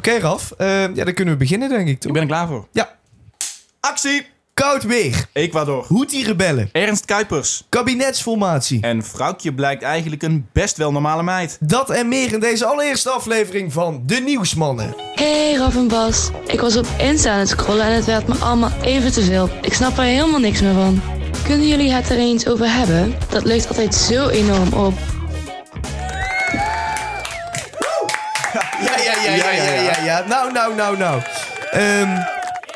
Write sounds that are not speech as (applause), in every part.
Oké, Raf. eh, ja, dan kunnen we beginnen, denk ik, toch? Ik ben er klaar voor. Ja. Actie! Koud weer. Ecuador. Houthi-rebellen. Ernst Kuipers. Kabinetsformatie. En vrouwtje blijkt eigenlijk een best wel normale meid. Dat en meer in deze allereerste aflevering van De Nieuwsmannen. Hey Raf en Bas, ik was op Insta aan het scrollen en het werd me allemaal even te veel. Ik snap er helemaal niks meer van. Kunnen jullie het er eens over hebben? Dat leunt altijd zo enorm op. Ja, ja, ja, ja, ja, ja. ja. Nou, nou, nou, nou. Ehm,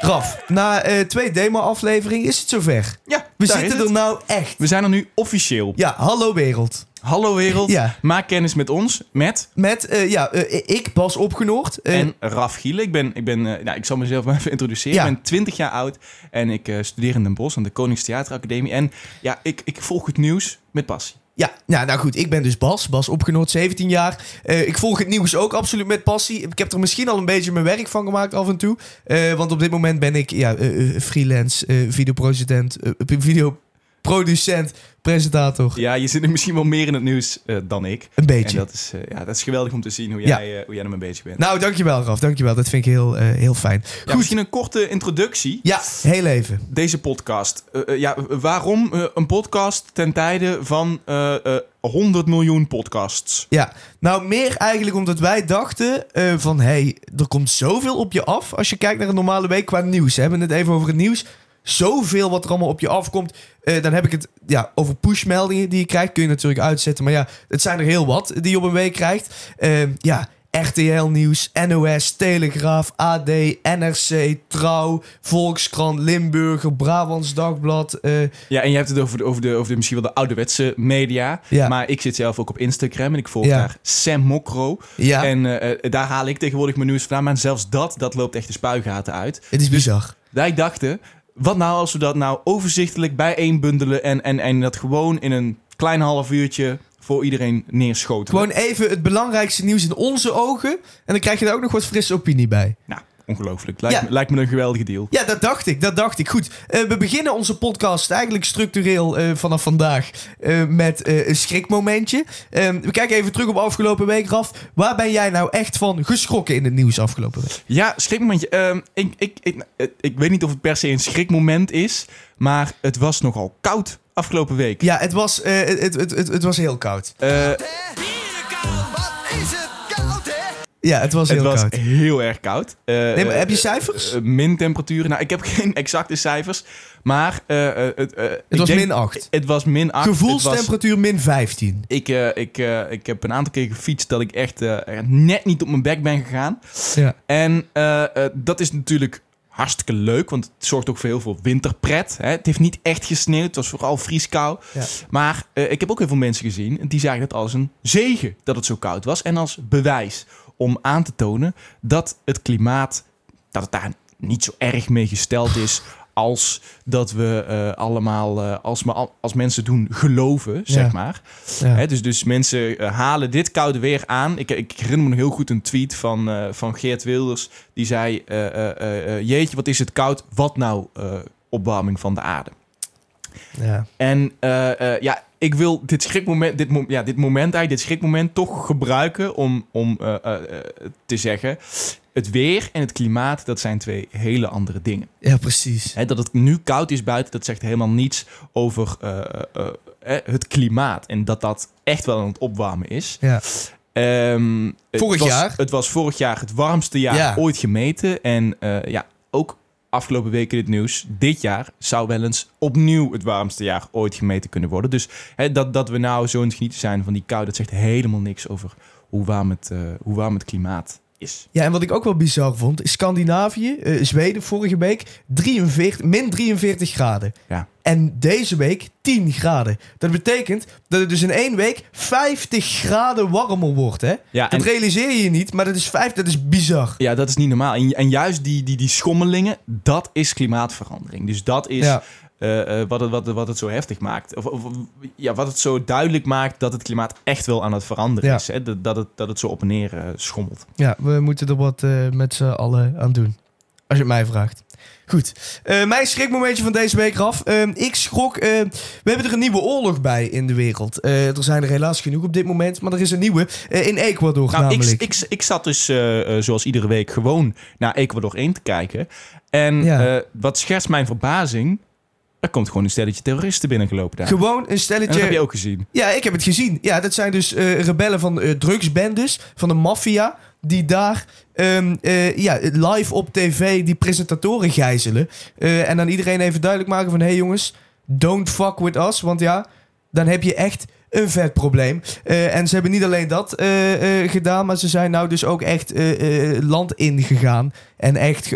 Raf, na eh, twee demo-afleveringen is het zover. Ja, We zitten er nou echt. We zijn er nu officieel. Ja, hallo wereld. Hallo wereld. Ja. Maak kennis met ons, met Met, eh, ja, eh, ik, Bas Opgenoord. en Raf Gielen. Ik ben, ik ben nou, ik zal mezelf (laughs) maar even introduceren. Ja. Ik ben 20 jaar oud en ik studeer in Den Bosch aan de Koningstheateracademie. En ja, ik, ik volg het nieuws met passie. Ja, nou, nou goed, ik ben dus Bas. Bas Opgenoord, 17 jaar. Eh, ik volg het nieuws ook absoluut met passie. Ik heb er misschien al een beetje mijn werk van gemaakt af en toe. Eh, want op dit moment ben ik ja, eh, freelance, videoproducent, eh, videoproducent, presentator. Ja, je zit nu misschien wel meer in het nieuws eh, dan ik. Een beetje. En dat is, eh, ja, dat is geweldig om te zien hoe Ja. jij, eh, hoe jij ermee bezig bent. Nou, dankjewel Raf, dankjewel. Dat vind ik heel, heel fijn. Ja, Goed, misschien een korte introductie. ja, heel even. Deze podcast. Ja, waarom een podcast ten tijde van eh, eh, 100 miljoen podcasts? Ja, nou meer eigenlijk omdat wij dachten van... hé, hey, er komt zoveel op je af als je kijkt naar een normale week qua nieuws. We hebben het even over het nieuws. Zoveel wat er allemaal op je afkomt. Eh, dan heb ik het ja, over pushmeldingen die je krijgt. Kun je natuurlijk uitzetten. Maar ja, het zijn er heel wat die je op een week krijgt. Eh, ja, RTL Nieuws, NOS, Telegraaf, AD, NRC, Trouw, Volkskrant, Limburger, Brabants Dagblad. eh, Ja, en je hebt het over de, over de, over de misschien wel de ouderwetse media. Ja. Maar ik zit zelf ook op Instagram en ik volg Ja. daar Sam Mokro. ja, En eh, daar haal ik tegenwoordig mijn nieuws vandaan. Maar zelfs dat, dat loopt echt de spuigaten uit. het is bizar. Wij dachten, wat nou als we dat nou overzichtelijk bijeenbundelen... en, en, en dat gewoon in een klein half uurtje voor iedereen neerschoten. Gewoon even het belangrijkste nieuws in onze ogen. En dan krijg je daar ook nog wat frisse opinie bij. Nou, ongelooflijk. Lijkt, Ja. me, lijkt me een geweldige deal. Ja, dat dacht ik. Dat dacht ik. Goed. Eh, we beginnen onze podcast eigenlijk structureel eh, vanaf vandaag eh, met een schrikmomentje. Eh, we kijken even terug op afgelopen week, Raf. Waar ben jij nou echt van geschrokken in het nieuws afgelopen week? Ja, schrikmomentje. Ehm, ik, ik, ik, ik weet niet of het per se een schrikmoment is, maar het was nogal koud afgelopen week. Ja, het was, het, het, het, het, het was heel koud. Eh, Ja, het was het heel was koud. heel erg koud. Eh, Nee, maar heb je eh, cijfers? eh, min temperaturen. Nou, ik heb (laughs) geen exacte cijfers, maar eh, eh, het, eh, het was denk- min 8. Het was min 8. Gevoelstemperatuur min 15. Ik, eh, ik, eh, ik heb een aantal keer gefietst dat ik echt eh, net niet op mijn bek ben gegaan. Ja. En eh, eh, dat is natuurlijk hartstikke leuk, want het zorgt ook voor heel veel winterpret. Hè? Het heeft niet echt gesneeuwd, het was vooral vrieskou. Ja. Maar eh, ik heb ook heel veel mensen gezien en die zagen het als een zegen dat het zo koud was. En als bewijs om aan te tonen dat het klimaat, dat het daar niet zo erg mee gesteld is als dat we eh, allemaal, eh, als, als mensen doen, geloven, zeg Ja. maar. Ja. Hè, dus, dus mensen eh, halen dit koude weer aan. Ik, ik herinner me nog heel goed een tweet van, van Geert Wilders. Die zei, jeetje, wat is het koud? Wat nou opwarming van de aarde? Ja. En ja, ik wil dit schrikmoment, dit, ja, dit moment eigenlijk, dit schrikmoment toch gebruiken om, om eh, eh, eh, te zeggen... Het weer en het klimaat, dat zijn twee hele andere dingen. ja, precies. Hè, dat het nu koud is buiten, dat zegt helemaal niets over het klimaat. En dat dat echt wel aan het opwarmen is. Ja. Het Vorig was- jaar? Het was vorig jaar het warmste jaar Ja. ooit gemeten. En ja, ook afgelopen weken dit nieuws. Dit jaar zou wel eens opnieuw het warmste jaar ooit gemeten kunnen worden. Dus hè, dat, dat we nou zo aan het genieten zijn van die kou... dat zegt helemaal niks over hoe warm het, eh, hoe warm het klimaat is. Ja, en wat ik ook wel bizar vond, is Scandinavië, eh, Zweden vorige week 43, min 43 graden. Ja. En deze week 10 graden. Dat betekent dat het dus in één week 50 graden warmer wordt. Hè? Ja, Dat en- realiseer je je niet, maar dat is, vijf, dat is bizar. Ja, dat is niet normaal. En, en juist die, die, die schommelingen, dat is klimaatverandering. Dus dat is Ja. Eh, eh, wat, het, wat, wat het zo heftig maakt. Of, ja, wat het zo duidelijk maakt dat het klimaat echt wel aan het veranderen Ja. is. Hè? Dat, dat, het, dat het zo op en neer eh, schommelt. Ja, we moeten er wat met z'n allen aan doen. Als je het mij vraagt. Goed. Mijn schrikmomentje van deze week. Ehm, ik schrok... we hebben er een nieuwe oorlog bij in de wereld. Er zijn er helaas genoeg op dit moment. Maar er is een nieuwe in Ecuador Nou, ik, namelijk. ik, ik zat dus zoals iedere week gewoon naar Ecuador 1 te kijken. En Ja. wat scherst mijn verbazing... Er komt gewoon een stelletje terroristen binnengelopen daar. Gewoon een en dat stelletje... heb je ook gezien. Ja, ik heb het gezien. Ja, dat zijn dus eh, rebellen van eh, drugsbendes, van de maffia, die daar ehm, eh, ja, live op tv die presentatoren gijzelen. En dan iedereen even duidelijk maken van, hé hey jongens, don't fuck with us, want ja, dan heb je echt een vet probleem. En ze hebben niet alleen dat gedaan, maar ze zijn nou dus ook echt land ingegaan. En echt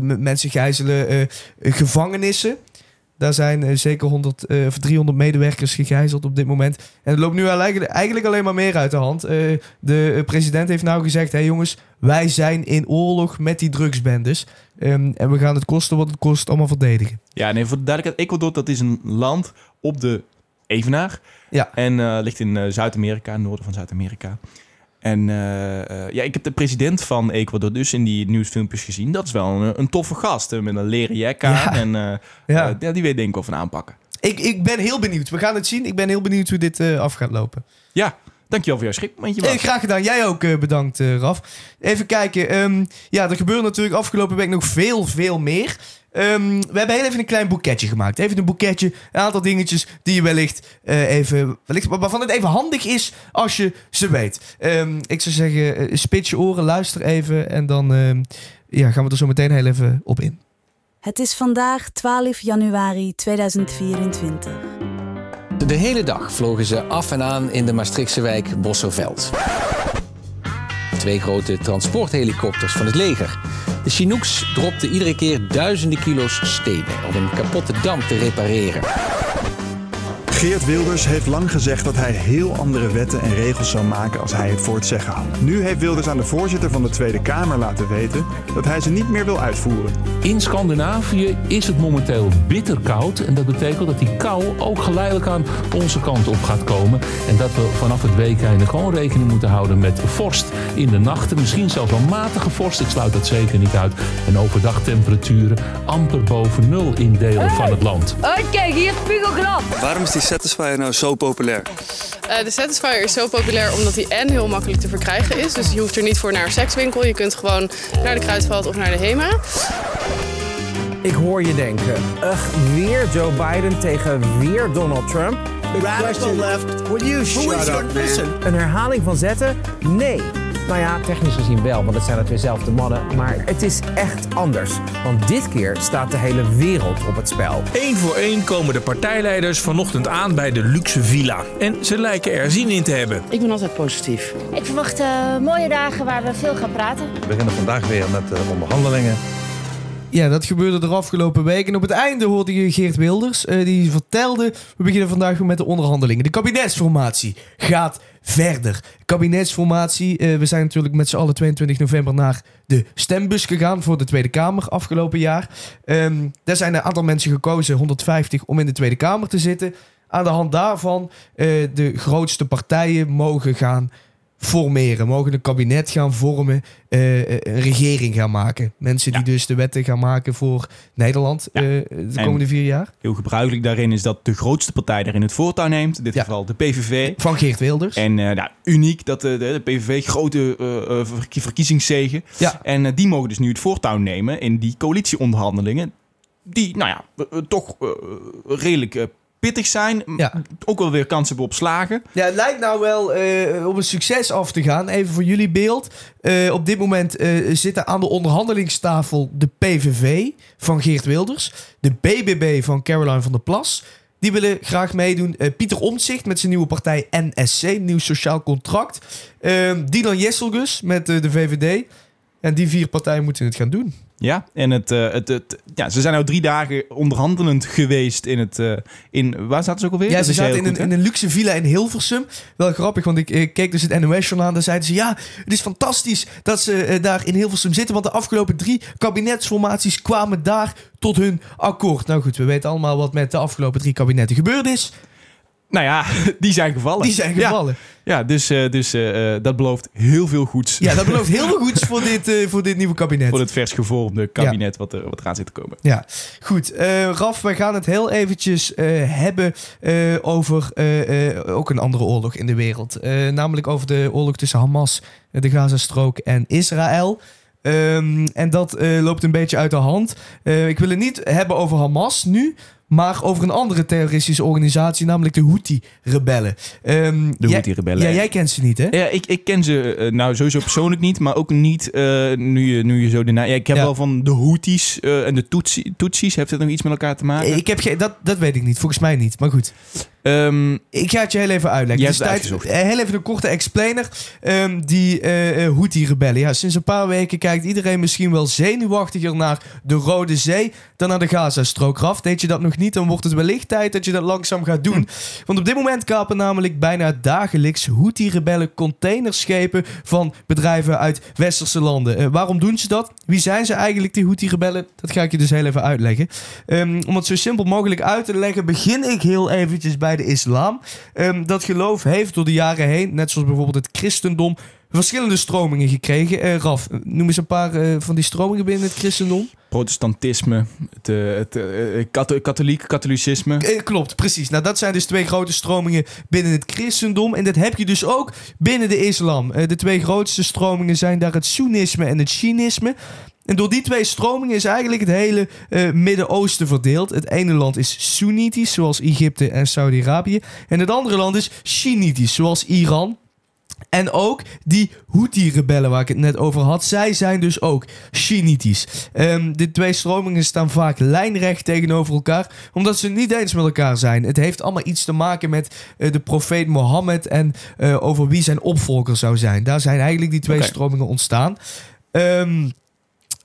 mensen gijzelen gevangenissen. Daar zijn eh, zeker 100 eh, of 300 medewerkers gegijzeld op dit moment. En het loopt nu eigenlijk, eigenlijk alleen maar meer uit de hand. Eh, de president heeft nou gezegd: hé hey jongens, wij zijn in oorlog met die drugsbendes. Ehm, en we gaan het kosten wat het kost allemaal verdedigen. Ja, nee, voor de duidelijkheid. Ecuador, dat is een land op de Evenaar. Ja. En ligt in Zuid-Amerika, noorden van Zuid-Amerika. En eh, eh, ja, ik heb de president van Ecuador dus in die nieuwsfilmpjes gezien. Dat is wel een, een toffe gast, hè, met een leren jek aan. Ja. En eh, (laughs) Ja. ja, die weet denk ik wel van aanpakken. Ik, ik ben heel benieuwd. We gaan het zien. Ik ben heel benieuwd hoe dit af gaat lopen. Ja, dankjewel voor jouw schrikmomentje. Eh, Bas. graag gedaan. Jij ook eh, bedankt, eh, Raf. Even kijken. Ehm, ja, er gebeurde natuurlijk afgelopen week nog veel, veel meer. Ehm, we hebben heel even een klein boeketje gemaakt. Even een boeketje, een aantal dingetjes die je wellicht eh, even... Wellicht, waarvan het even handig is als je ze weet. Ehm, ik zou zeggen, spits je oren, luister even en dan ehm, ja, gaan we er zo meteen heel even op in. Het is vandaag 12 januari 2024. De hele dag vlogen ze af en aan in de Maastrichtse wijk Bosselveld. Twee grote transporthelikopters van het leger. De Chinooks dropten iedere keer duizenden kilo's stenen om een kapotte dam te repareren. Geert Wilders heeft lang gezegd dat hij heel andere wetten en regels zou maken als hij het voor het zeggen had. Nu heeft Wilders aan de voorzitter van de Tweede Kamer laten weten dat hij ze niet meer wil uitvoeren. In Scandinavië is het momenteel bitter koud. En dat betekent dat die kou ook geleidelijk aan onze kant op gaat komen. En dat we vanaf het weekende gewoon rekening moeten houden met vorst in de nachten. Misschien zelfs wel matige vorst. Ik sluit dat zeker niet uit. En overdag temperaturen amper boven nul in delen van het land. Oké, hier is die Satisfyer nou zo populair? Eh, de Satisfyer is zo populair omdat hij en heel makkelijk te verkrijgen is. Dus je hoeft er niet voor naar een sekswinkel. Je kunt gewoon naar de Kruidvat of naar de HEMA. Ik hoor je denken, ugh, weer Joe Biden tegen weer Donald Trump. Radical left. Will you shut up, man? Een herhaling van zetten? Nee. Nou ja, technisch gezien wel, want het zijn het weer zelf de mannen. Maar het is echt anders. Want dit keer staat de hele wereld op het spel. Eén voor één komen de partijleiders vanochtend aan bij de luxe villa. En ze lijken er zin in te hebben. Ik ben altijd positief. Ik verwacht eh, mooie dagen waar we veel gaan praten. We beginnen vandaag weer met de onderhandelingen. Ja, dat gebeurde de afgelopen week. En op het einde hoorde je Geert Wilders. eh, die vertelde, we beginnen vandaag weer met de onderhandelingen. De kabinetsformatie gaat verder. Kabinetsformatie, eh, we zijn natuurlijk met z'n allen 22 november naar de stembus gegaan voor de Tweede Kamer afgelopen jaar. Ehm, daar zijn een aantal mensen gekozen, 150, om in de Tweede Kamer te zitten. Aan de hand daarvan eh, de grootste partijen mogen gaan formeren, mogen een kabinet gaan vormen, eh, een regering gaan maken. Mensen die dus de wetten gaan maken voor Nederland eh, de En- komende vier jaar. Heel gebruikelijk daarin is dat de grootste partij daarin het voortouw neemt. In dit geval de PVV. Van Geert Wilders. En eh, nou, uniek dat de, de, PVV grote eh, eh, verkie- verkiezingszegen. Ja. En eh, die mogen dus nu het voortouw nemen in die coalitieonderhandelingen. Die, nou ja, eh, eh, toch eh, redelijk eh, pittig zijn. Ook wel weer kans hebben op slagen. Ja, het lijkt nou wel eh, op een succes af te gaan. Even voor jullie beeld. Eh, op dit moment eh, zitten aan de onderhandelingstafel de PVV van Geert Wilders. De BBB van Caroline van der Plas. Die willen graag meedoen. Pieter Omtzigt met zijn nieuwe partij NSC, Nieuw Sociaal Contract. Ehm Dylan Jesselgus met de VVD. En die vier partijen moeten het gaan doen. Ja, en het, eh, het, het, ja, ze zijn nou drie dagen onderhandelend geweest in het... eh, in, waar zaten ze ook alweer? Ja, ze zaten in een, goed, in een luxe villa in Hilversum. Wel grappig, want ik keek dus het NOS-journaal... en daar zeiden ze, ja, het is fantastisch dat ze eh, daar in Hilversum zitten... want de afgelopen drie kabinetsformaties kwamen daar tot hun akkoord. Nou goed, we weten allemaal wat met de afgelopen drie kabinetten gebeurd is. Nou ja, (laughs) die zijn gevallen. Die zijn gevallen. Ja, dus, eh, dus eh, eh, dat belooft heel veel goeds. Ja, dat belooft heel veel (laughs) goeds voor dit, voor dit nieuwe kabinet. Voor het vers gevormde kabinet wat, er, wat eraan zit te komen. Ja, goed. Raf, wij gaan het heel eventjes hebben over ook een andere oorlog in de wereld. Namelijk over de oorlog tussen Hamas, de Gazastrook en Israël. Ehm, en dat loopt een beetje uit de hand. Ik wil het niet hebben over Hamas nu, maar over een andere terroristische organisatie, namelijk de Houthi-rebellen. Ehm, De Houthi-rebellen. Ja, jij kent ze niet, hè? Ja, ik, ik ken ze eh, nou sowieso persoonlijk niet, maar ook niet eh, nu, je, nu je zo de naam... Ja, ik heb Ja. wel van de Houthis eh, en de Tutsi, Tutsis. Heeft dat nog iets met elkaar te maken? Ik heb dat, dat weet ik niet, volgens mij niet. Maar goed. Ehm, Ik ga het je heel even uitleggen. Jij tijd- eh, heel even een korte explainer. Ehm, die eh eh, Houthi-rebellen. Ja, sinds een paar weken kijkt iedereen misschien wel zenuwachtiger naar de Rode Zee dan naar de Gazastrook. Raf, deed je dat nog niet, dan wordt het wellicht tijd dat je dat langzaam gaat doen. Want op dit moment kapen namelijk bijna dagelijks Houthi-rebellen containerschepen van bedrijven uit westerse landen. Waarom doen ze dat? Wie zijn ze eigenlijk, die Houthi-rebellen? Dat ga ik je dus heel even uitleggen. Ehm, om het zo simpel mogelijk uit te leggen, begin ik heel eventjes bij de islam. Ehm, dat geloof heeft door de jaren heen, net zoals bijvoorbeeld het christendom, verschillende stromingen gekregen. Eh, Raf, noem eens een paar eh, van die stromingen binnen het christendom. protestantisme, het, eh, het katho- katholiek, katholicisme. Klopt, precies. Nou, dat zijn dus twee grote stromingen binnen het christendom. En dat heb je dus ook binnen de islam. De twee grootste stromingen zijn daar het Soenisme en het Shinisme. En door die twee stromingen is eigenlijk het hele eh, Midden-Oosten verdeeld. Het ene land is Soenitisch, zoals Egypte en Saudi-Arabië. En het andere land is Shiïtisch, zoals Iran. En ook die Houthi-rebellen waar ik het net over had, zij zijn dus ook Shiïtisch. Ehm de twee stromingen staan vaak lijnrecht tegenover elkaar, omdat ze niet eens met elkaar zijn. Het heeft allemaal iets te maken met eh, de profeet Mohammed en eh, over wie zijn opvolger zou zijn. Daar zijn eigenlijk die twee stromingen ontstaan. Ehm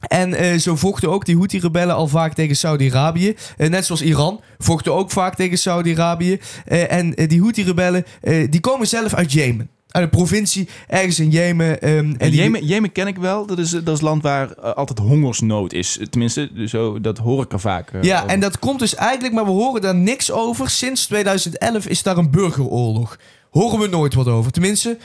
en eh, zo vochten ook die Houthi-rebellen al vaak tegen Saudi-Arabië. Eh, net zoals Iran vochten ook vaak tegen Saudi-Arabië. Eh, en die Houthi-rebellen die komen zelf uit Jemen. Uit een provincie ergens in Jemen. ehm, en die- Jemen, Jemen ken ik wel. Dat is, dat is land waar altijd hongersnood is. Tenminste, zo, dat hoor ik er vaak. Ja, over. en dat komt dus eigenlijk, maar we horen daar niks over. Sinds 2011 is daar een burgeroorlog. Horen we nooit wat over. Tenminste,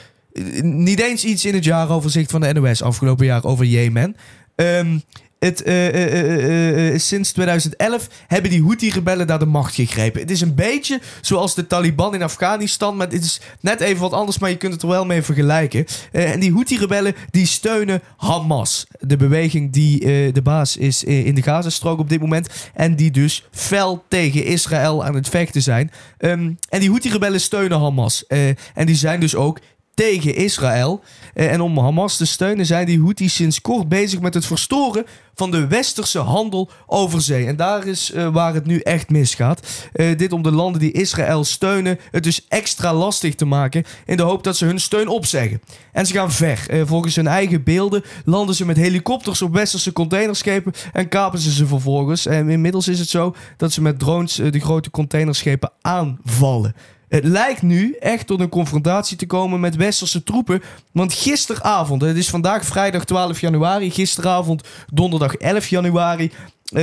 niet eens iets in het jaaroverzicht van de NOS afgelopen jaar over Jemen. Ehm, het, eh, eh, eh, sinds 2011 hebben die Houthi-rebellen daar de macht gegrepen. Het is een beetje zoals de Taliban in Afghanistan, maar het is net even wat anders, maar je kunt het er wel mee vergelijken. En die Houthi-rebellen die steunen Hamas, de beweging die de baas is in de Gazastrook op dit moment en die dus fel tegen Israël aan het vechten zijn. Ehm, en die Houthi-rebellen steunen Hamas en die zijn dus ook tegen Israël. Eh, en om Hamas te steunen zijn die Houthis sinds kort bezig met het verstoren van de westerse handel over zee. En daar is eh, waar het nu echt misgaat. Eh, dit om de landen die Israël steunen het dus extra lastig te maken in de hoop dat ze hun steun opzeggen. En ze gaan ver. Volgens hun eigen beelden landen ze met helikopters op westerse containerschepen en kapen ze ze vervolgens. En inmiddels is het zo dat ze met drones de grote containerschepen aanvallen. Het lijkt nu echt tot een confrontatie te komen met westerse troepen. Want gisteravond, het is vandaag vrijdag 12 januari, gisteravond donderdag 11 januari.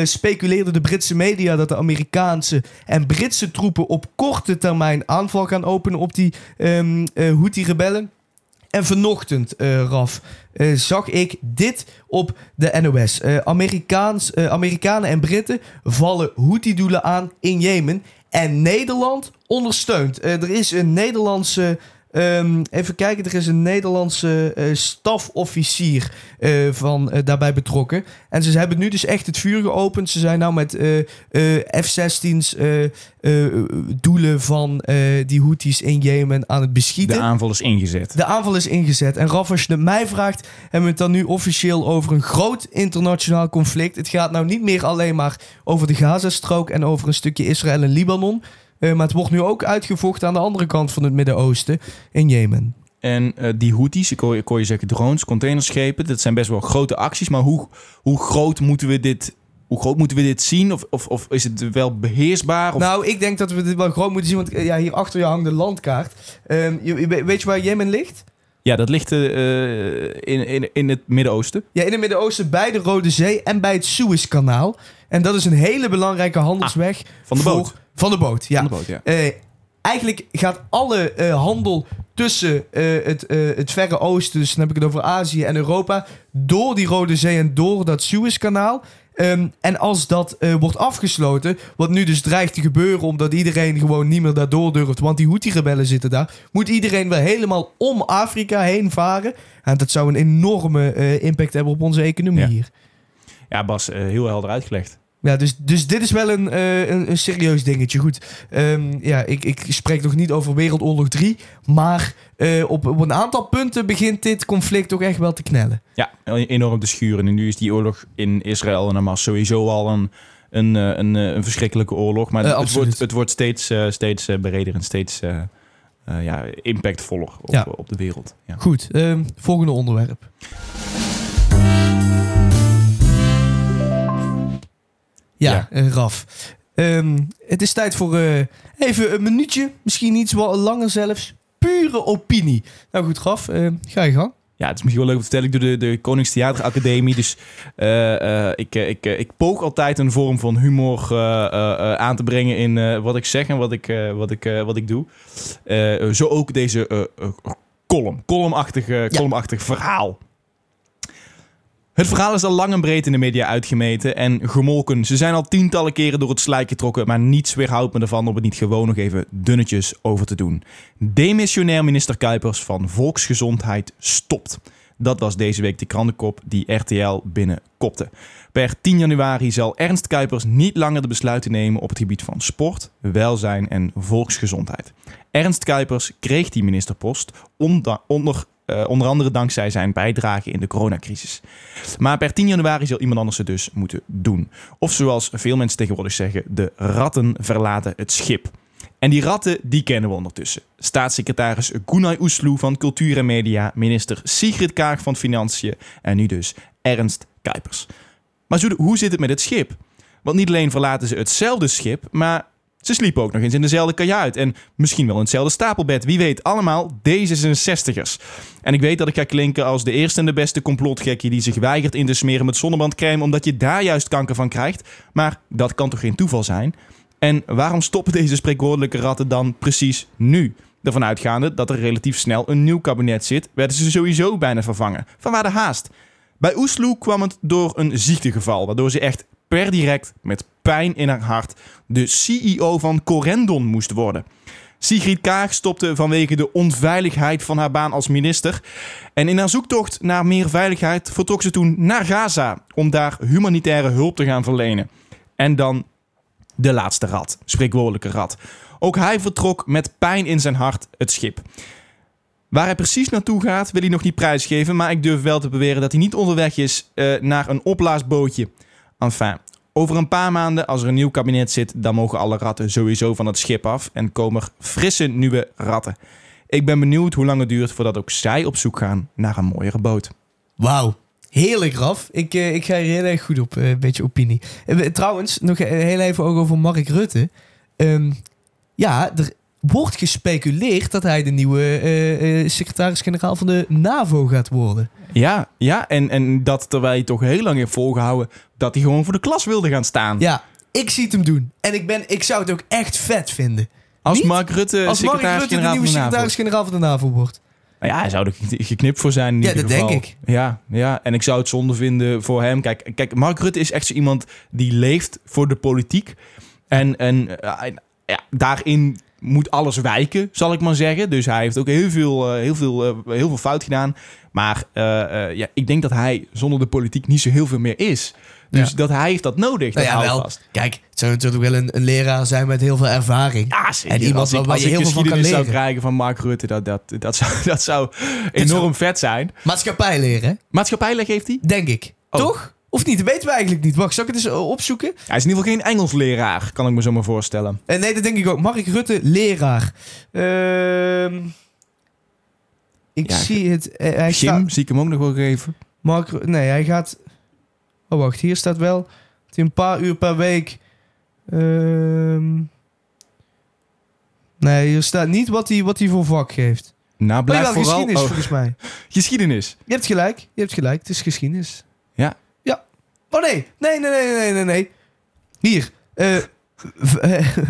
speculeerde de Britse media dat de Amerikaanse en Britse troepen op korte termijn aanval gaan openen op die ehm eh, Houthi-rebellen. En vanochtend, eh, Raf, zag ik dit op de NOS. Amerikaans, Amerikanen en Britten vallen Houthi-doelen aan in Jemen. En Nederland ondersteunt. Eh, er is een Nederlandse. Ehm, even kijken, er is een Nederlandse eh, stafofficier eh, van, eh, daarbij betrokken. En ze hebben nu dus echt het vuur geopend. Ze zijn nou met eh, eh, F-16's eh, eh, doelen van die Houthis in Jemen aan het beschieten. De aanval is ingezet. De aanval is ingezet. En Raf, als je het mij vraagt, hebben we het dan nu officieel over een groot internationaal conflict. Het gaat nou niet meer alleen maar over de Gazastrook en over een stukje Israël en Libanon. Eh, maar het wordt nu ook uitgevochten aan de andere kant van het Midden-Oosten, in Jemen. En eh, die Houthis, ik hoor, ik hoor je zeggen drones, containerschepen, dat zijn best wel grote acties. Maar hoe, hoe groot moeten we dit... Hoe groot moeten we dit zien? Of, of, of is het wel beheersbaar? Of... Nou, ik denk dat we dit wel groot moeten zien, want eh, ja, hier achter je hangt de landkaart. Ehm, je- weet je waar Jemen ligt? Ja, dat ligt in, in, in het Midden-Oosten. Ja, in het Midden-Oosten bij de Rode Zee en bij het Suezkanaal. En dat is een hele belangrijke handelsweg. van de voor- boot. Van de boot, ja. Van de boot, ja. Eh, eigenlijk gaat alle eh, handel tussen eh, het, het Verre Oosten, dus dan heb ik het over Azië en Europa, door die Rode Zee en door dat Suezkanaal. Ehm, en als dat wordt afgesloten, wat nu dus dreigt te gebeuren omdat iedereen gewoon niet meer daardoor durft, want die Houthi-rebellen zitten daar, moet iedereen weer helemaal om Afrika heen varen. En dat zou een enorme impact hebben op onze economie Ja. hier. Ja, Bas, heel helder uitgelegd. Ja, dus, dus dit is wel een, eh, een, een serieus dingetje. Goed, Ehm, ja, ik, ik spreek nog niet over Wereldoorlog 3, maar eh, op, op een aantal punten begint dit conflict toch echt wel te knellen. Ja, enorm te schuren. En nu is die oorlog in Israël en Hamas sowieso al een, een, eh, een, een verschrikkelijke oorlog. Maar het, wordt, het wordt steeds, steeds breder en steeds ja, impactvoller op, Ja. op de wereld. Ja. Goed, ehm, volgende onderwerp. Ja, Ja. eh, Raf. Ehm, het is tijd voor eh, even een minuutje, misschien iets wat langer zelfs. Pure opinie. Nou goed, Raf, eh, ga je gang. Ja, het is misschien wel leuk om te vertellen. Ik doe de, de Koningstheateracademie. Dus ik, ik, ik poog altijd een vorm van humor aan te brengen in wat ik zeg en wat ik, wat ik, wat ik doe. Zo ook deze column. Columnachtig, columnachtig verhaal. Het verhaal is al lang en breed in de media uitgemeten en gemolken. Ze zijn al tientallen keren door het slijk getrokken, maar niets weerhoudt me ervan om het niet gewoon nog even dunnetjes over te doen. Demissionair minister Kuipers van Volksgezondheid stopt. Dat was deze week de krantenkop die RTL binnenkopte. Per 10 januari zal Ernst Kuipers niet langer de besluiten nemen op het gebied van sport, welzijn en volksgezondheid. Ernst Kuipers kreeg die ministerpost onder, eh, onder andere dankzij zijn bijdrage in de coronacrisis. Maar per 10 januari zal iemand anders het dus moeten doen. Of zoals veel mensen tegenwoordig zeggen, de ratten verlaten het schip. En die ratten, die kennen we ondertussen. Staatssecretaris Gunay Oesloe van Cultuur en Media, minister Sigrid Kaag van Financiën en nu dus Ernst Kuipers. Maar hoe zit het met het schip? Want niet alleen verlaten ze hetzelfde schip, maar ze sliepen ook nog eens in dezelfde kajuit. En misschien wel in hetzelfde stapelbed. Wie weet, allemaal D66'ers. En ik weet dat ik ga klinken als de eerste en de beste complotgekkie die zich weigert in te smeren met zonnebrandcrème omdat je daar juist kanker van krijgt. Maar dat kan toch geen toeval zijn? En waarom stoppen deze spreekwoordelijke ratten dan precies nu? Ervan uitgaande dat er relatief snel een nieuw kabinet zit, werden ze sowieso bijna vervangen. Vanwaar de haast? Bij Oesloe kwam het door een ziektegeval, waardoor ze echt per direct met pijn in haar hart de CEO van Corendon moest worden. Sigrid Kaag stopte vanwege de onveiligheid van haar baan als minister. En in haar zoektocht naar meer veiligheid vertrok ze toen naar Gaza om daar humanitaire hulp te gaan verlenen. En dan de laatste rat, spreekwoordelijke rat. Ook hij vertrok met pijn in zijn hart het schip. Waar hij precies naartoe gaat, wil hij nog niet prijsgeven, maar ik durf wel te beweren dat hij niet onderweg is eh, naar een opblaasbootje. Enfin, over een paar maanden, als er een nieuw kabinet zit, dan mogen alle ratten sowieso van het schip af en komen er frisse nieuwe ratten. Ik ben benieuwd hoe lang het duurt voordat ook zij op zoek gaan naar een mooiere boot. Wauw. Heerlijk, Raf. Ik, eh, ik ga er heel erg goed op. eh, Een beetje opinie. Eh, we- trouwens, nog heel even over Mark Rutte. Ehm, ja, er wordt gespeculeerd dat hij de nieuwe eh, eh, secretaris-generaal van de NAVO gaat worden. Ja, ja en, en dat terwijl je toch heel lang heeft volgehouden dat hij gewoon voor de klas wilde gaan staan. Ja, ik zie het hem doen. En ik, ben, ik zou het ook echt vet vinden. Als Niet? Mark Rutte Als Mark Rutte de secretaris-generaal nieuwe van de NAVO. secretaris-generaal van de NAVO wordt. Nou ja, hij zou er ge- geknipt voor zijn. In Ja, ieder dat geval. denk ik. Ja, ja, en ik zou het zonde vinden voor hem. Kijk, kijk Mark Rutte is echt zo iemand die leeft voor de politiek. En, en eh, ja, daarin moet alles wijken, zal ik maar zeggen. Dus hij heeft ook heel veel, eh, heel veel, eh, heel veel fout gedaan. Maar eh, ja, ik denk dat hij zonder de politiek niet zo heel veel meer is. Dus Ja. dat hij heeft dat nodig. Nou dat ja, wel. vast. Kijk, het zou natuurlijk wel een, een leraar zijn met heel veel ervaring. Ja, zeker. En iemand waar je heel veel van kan geschiedenis zou leren. krijgen van Mark Rutte, dat, dat, dat, zou, (laughs) dat zou enorm vet zijn. Maatschappij leren, hè? Maatschappijleg heeft hij? Denk ik. Oh. Toch? Of niet? Dat weten we eigenlijk niet. Wacht, zal ik het eens eh, opzoeken? Hij is in ieder geval geen Engels leraar, kan ik me zo maar voorstellen. Eh, nee, dat denk ik ook. Mark Rutte, leraar. Ehm, ik Ja, zie het. eh, hij Jim, staat, zie ik hem ook nog wel geven? Mark, nee, hij gaat. Oh, wacht. Hier staat wel. Dat hij een paar uur per week. Ehm, nee, hier staat niet wat hij, wat hij voor vak geeft. Nou, Maar blijf wel vooral... geschiedenis, oh, volgens mij. (laughs) geschiedenis. Je hebt gelijk. Je hebt gelijk. Het is geschiedenis. Ja. Oh nee. Nee, nee, nee, nee, nee. Hier. Eh, v- (laughs)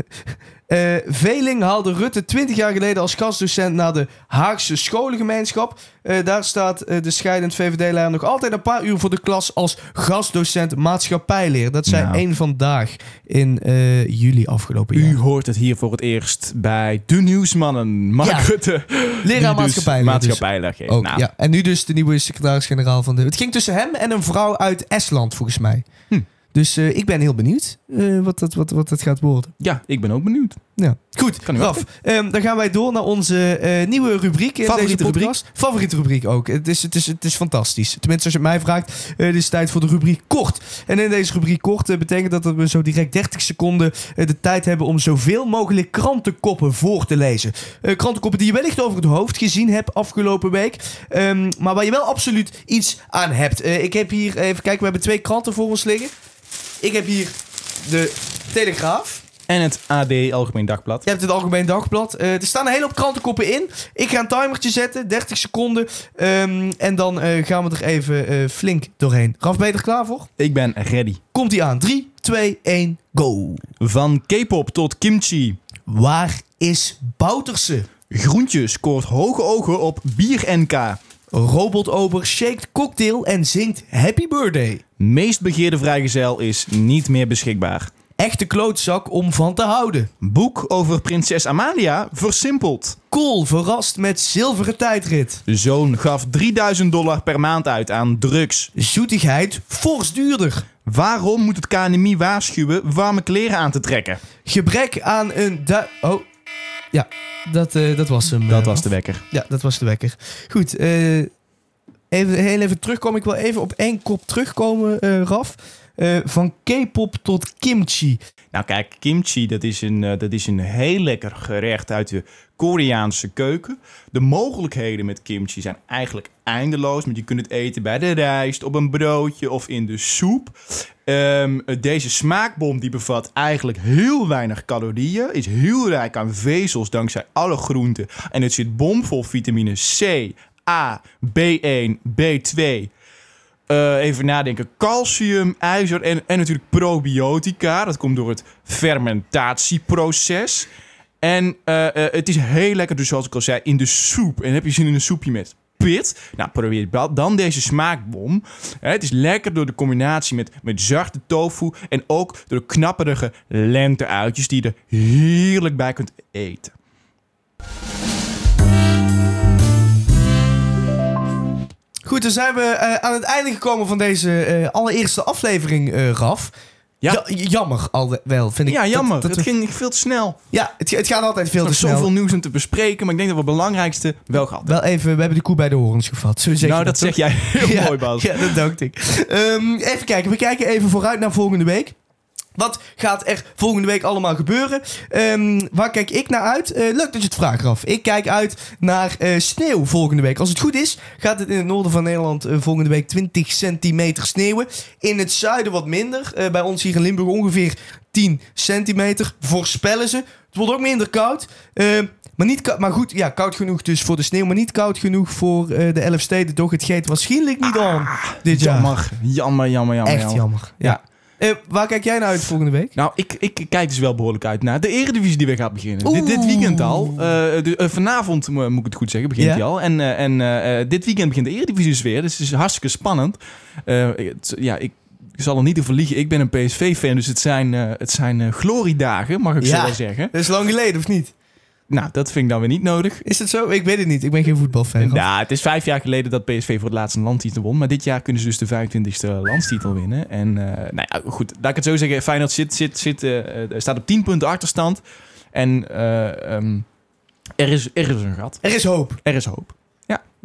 Eh, Veling haalde Rutte 20 jaar geleden als gastdocent naar de Haagse scholengemeenschap. Eh, daar staat eh, de scheidend VVD-leider nog altijd een paar uur voor de klas als gastdocent maatschappijleer. Dat zei Nou. één vandaag in juli afgelopen jaar. U hoort het hier voor het eerst bij de nieuwsmannen. Mark Ja. Rutte. Leraar dus maatschappijleer. geeft. Ook, Nou, ja. En nu dus de nieuwe secretaris-generaal van de... Het ging tussen hem en een vrouw uit Estland, volgens mij. Hm. Dus eh, ik ben heel benieuwd eh, wat, dat, wat, wat het gaat worden. ja, ik ben ook benieuwd. Ja. Goed, Kan Raf, ehm, dan gaan wij door naar onze eh, nieuwe rubriek in Favoriete deze podcast. Favoriete rubriek ook. Het is, het, is, het is fantastisch. Tenminste, als je het mij vraagt, het is tijd voor de rubriek kort. En in deze rubriek kort betekent dat we zo direct 30 seconden de tijd hebben om zoveel mogelijk krantenkoppen voor te lezen. Krantenkoppen die je wellicht over het hoofd gezien hebt afgelopen week. Ehm, maar waar je wel absoluut iets aan hebt. Ik heb hier, even kijken, we hebben twee kranten voor ons liggen. Ik heb hier de Telegraaf. En het AD Algemeen Dagblad. Je hebt het Algemeen Dagblad. Eh, er staan een hele hoop krantenkoppen in. Ik ga een timertje zetten, 30 seconden. Ehm, en dan eh, gaan we er even eh, flink doorheen. Raf, ben je er klaar voor? Ik ben ready. Komt ie aan. 3, 2, 1, go. Van K-pop tot kimchi. Waar is Bouterse? Groentje scoort hoge ogen op Bier NK. Robotober shaked cocktail en zingt Happy Birthday. Meest begeerde vrijgezel is niet meer beschikbaar. Echte klootzak om van te houden. Boek over prinses Amalia versimpeld. Cool verrast met zilveren tijdrit. Zoon gaf 3000 dollar per maand uit aan drugs. Zoetigheid fors duurder. Waarom moet het KNMI waarschuwen warme kleren aan te trekken? Gebrek aan een... oh, ja, dat, eh, dat was hem. Dat eh, was de wekker. Ja, dat was de wekker. Goed, eh, even, heel even terugkomen. Ik wil even op één kop terugkomen, Raf. Van K-pop tot kimchi. Nou kijk, kimchi dat is, een, dat is een heel lekker gerecht uit de Koreaanse keuken. De mogelijkheden met kimchi zijn eigenlijk eindeloos. Want je kunt het eten bij de rijst, op een broodje of in de soep. Ehm, deze smaakbom die bevat eigenlijk heel weinig calorieën. Is heel rijk aan vezels dankzij alle groenten. En het zit bomvol vitamine C, A, B1, B2... Eh, even nadenken. Calcium, ijzer en, en natuurlijk probiotica. Dat komt door het fermentatieproces. En eh, eh, het is heel lekker, dus zoals ik al zei, in de soep. En heb je zin in een soepje met pit? Nou, probeer dan deze smaakbom. Het is lekker door de combinatie met, met zachte tofu. En ook door de knapperige lenteuitjes die je er heerlijk bij kunt eten. Goed, dan zijn we eh, aan het einde gekomen van deze eh, allereerste aflevering, eh, Raf. Ja. Ja, jammer al wel, vind ik. Ja, dat- jammer. dat het we- ging veel te snel. Ja, het, het gaat altijd veel Er te is snel. zoveel nieuws om te bespreken. Maar ik denk dat we het belangrijkste wel gehad hebben. Wel even, we hebben de koe bij de horens gevat. Zo zeg Nou, dat zeg jij heel Ja, mooi, Bas. (laughs) Ja, dat dank ik. Ehm, even kijken, we kijken even vooruit naar volgende week. Wat gaat er volgende week allemaal gebeuren? Ehm, waar kijk ik naar uit? Eh, leuk dat je het vraagt, Raf. Ik kijk uit naar eh, sneeuw volgende week. Als het goed is, gaat het in het noorden van Nederland eh, volgende week 20 centimeter sneeuwen. In het zuiden wat minder. Bij ons hier in Limburg ongeveer 10 centimeter. Voorspellen ze. Het wordt ook minder koud. Eh, maar, niet maar goed, ja, koud genoeg dus voor de sneeuw. Maar niet koud genoeg voor de elf steden. Toch, het geeft waarschijnlijk niet aan dit jaar. Jammer, jammer, jammer, jammer. Echt jammer. Ja. Eh, waar kijk jij naar uit volgende week? Nou, ik, ik kijk dus wel behoorlijk uit naar de eredivisie die weer gaat beginnen. Dit, dit weekend al. Eh, de- eh, vanavond, mo- moet ik het goed zeggen, begint Ja. hij al. En, en dit weekend begint de eredivisie dus weer. Dus het is hartstikke spannend. Het- ja, ik zal er niet over liegen. Ik ben een PSV-fan, dus het zijn, het zijn gloriedagen, mag ik zo wel zeggen. Dat is lang geleden, of niet? Nou, dat vind ik dan weer niet nodig. Is het zo? Ik weet het niet. Ik ben geen voetbalfan. Ja, het is vijf jaar geleden dat PSV voor het laatst een landtitel won. Maar dit jaar kunnen ze dus de 25e landstitel winnen. En eh, nou ja, goed, laat ik het zo zeggen. Feyenoord zit, zit, zit, eh, eh, staat op 10 punten achterstand. En eh, ehm, er, is, er is een gat. Er is hoop. Er is hoop.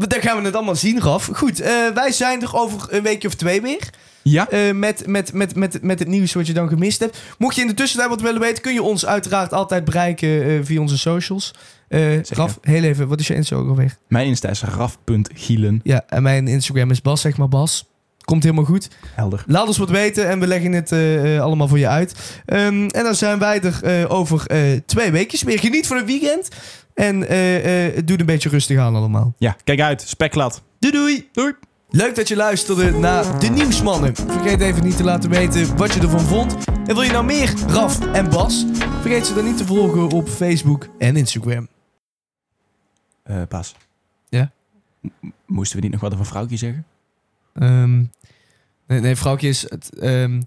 Dan gaan we het allemaal zien, Raf. Goed, eh, wij zijn er over een weekje of twee weer. Ja. Eh, met, met, met, met, met het nieuws wat je dan gemist hebt. Mocht je in de tussentijd wat willen weten, kun je ons uiteraard altijd bereiken eh, via onze socials. Eh Raf, heel even, wat is je Instagram alweer? Mijn Insta is raf.gielen. Ja, en mijn Instagram is Bas, zeg maar Bas. Komt helemaal goed. Helder. Laat ons wat weten en we leggen het eh, eh, allemaal voor je uit. Ehm, en dan zijn wij er eh, over eh, twee weken weer. Geniet van het weekend. En eh, eh, doe een beetje rustig aan allemaal. Ja, kijk uit. Spekglad. Doei doei. Doei. Leuk dat je luisterde naar de Nieuwsmannen. Vergeet even niet te laten weten wat je ervan vond. En wil je nou meer Raf en Bas? Vergeet ze dan niet te volgen op Facebook en Instagram. Eh, Pas. Ja? Moesten we niet nog wat over vrouwtje zeggen? Ehm, nee, nee, vrouwtje is het, ehm,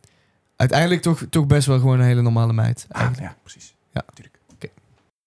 uiteindelijk toch, toch best wel gewoon een hele normale meid. Ah, ja, precies. Ja. Natuurlijk.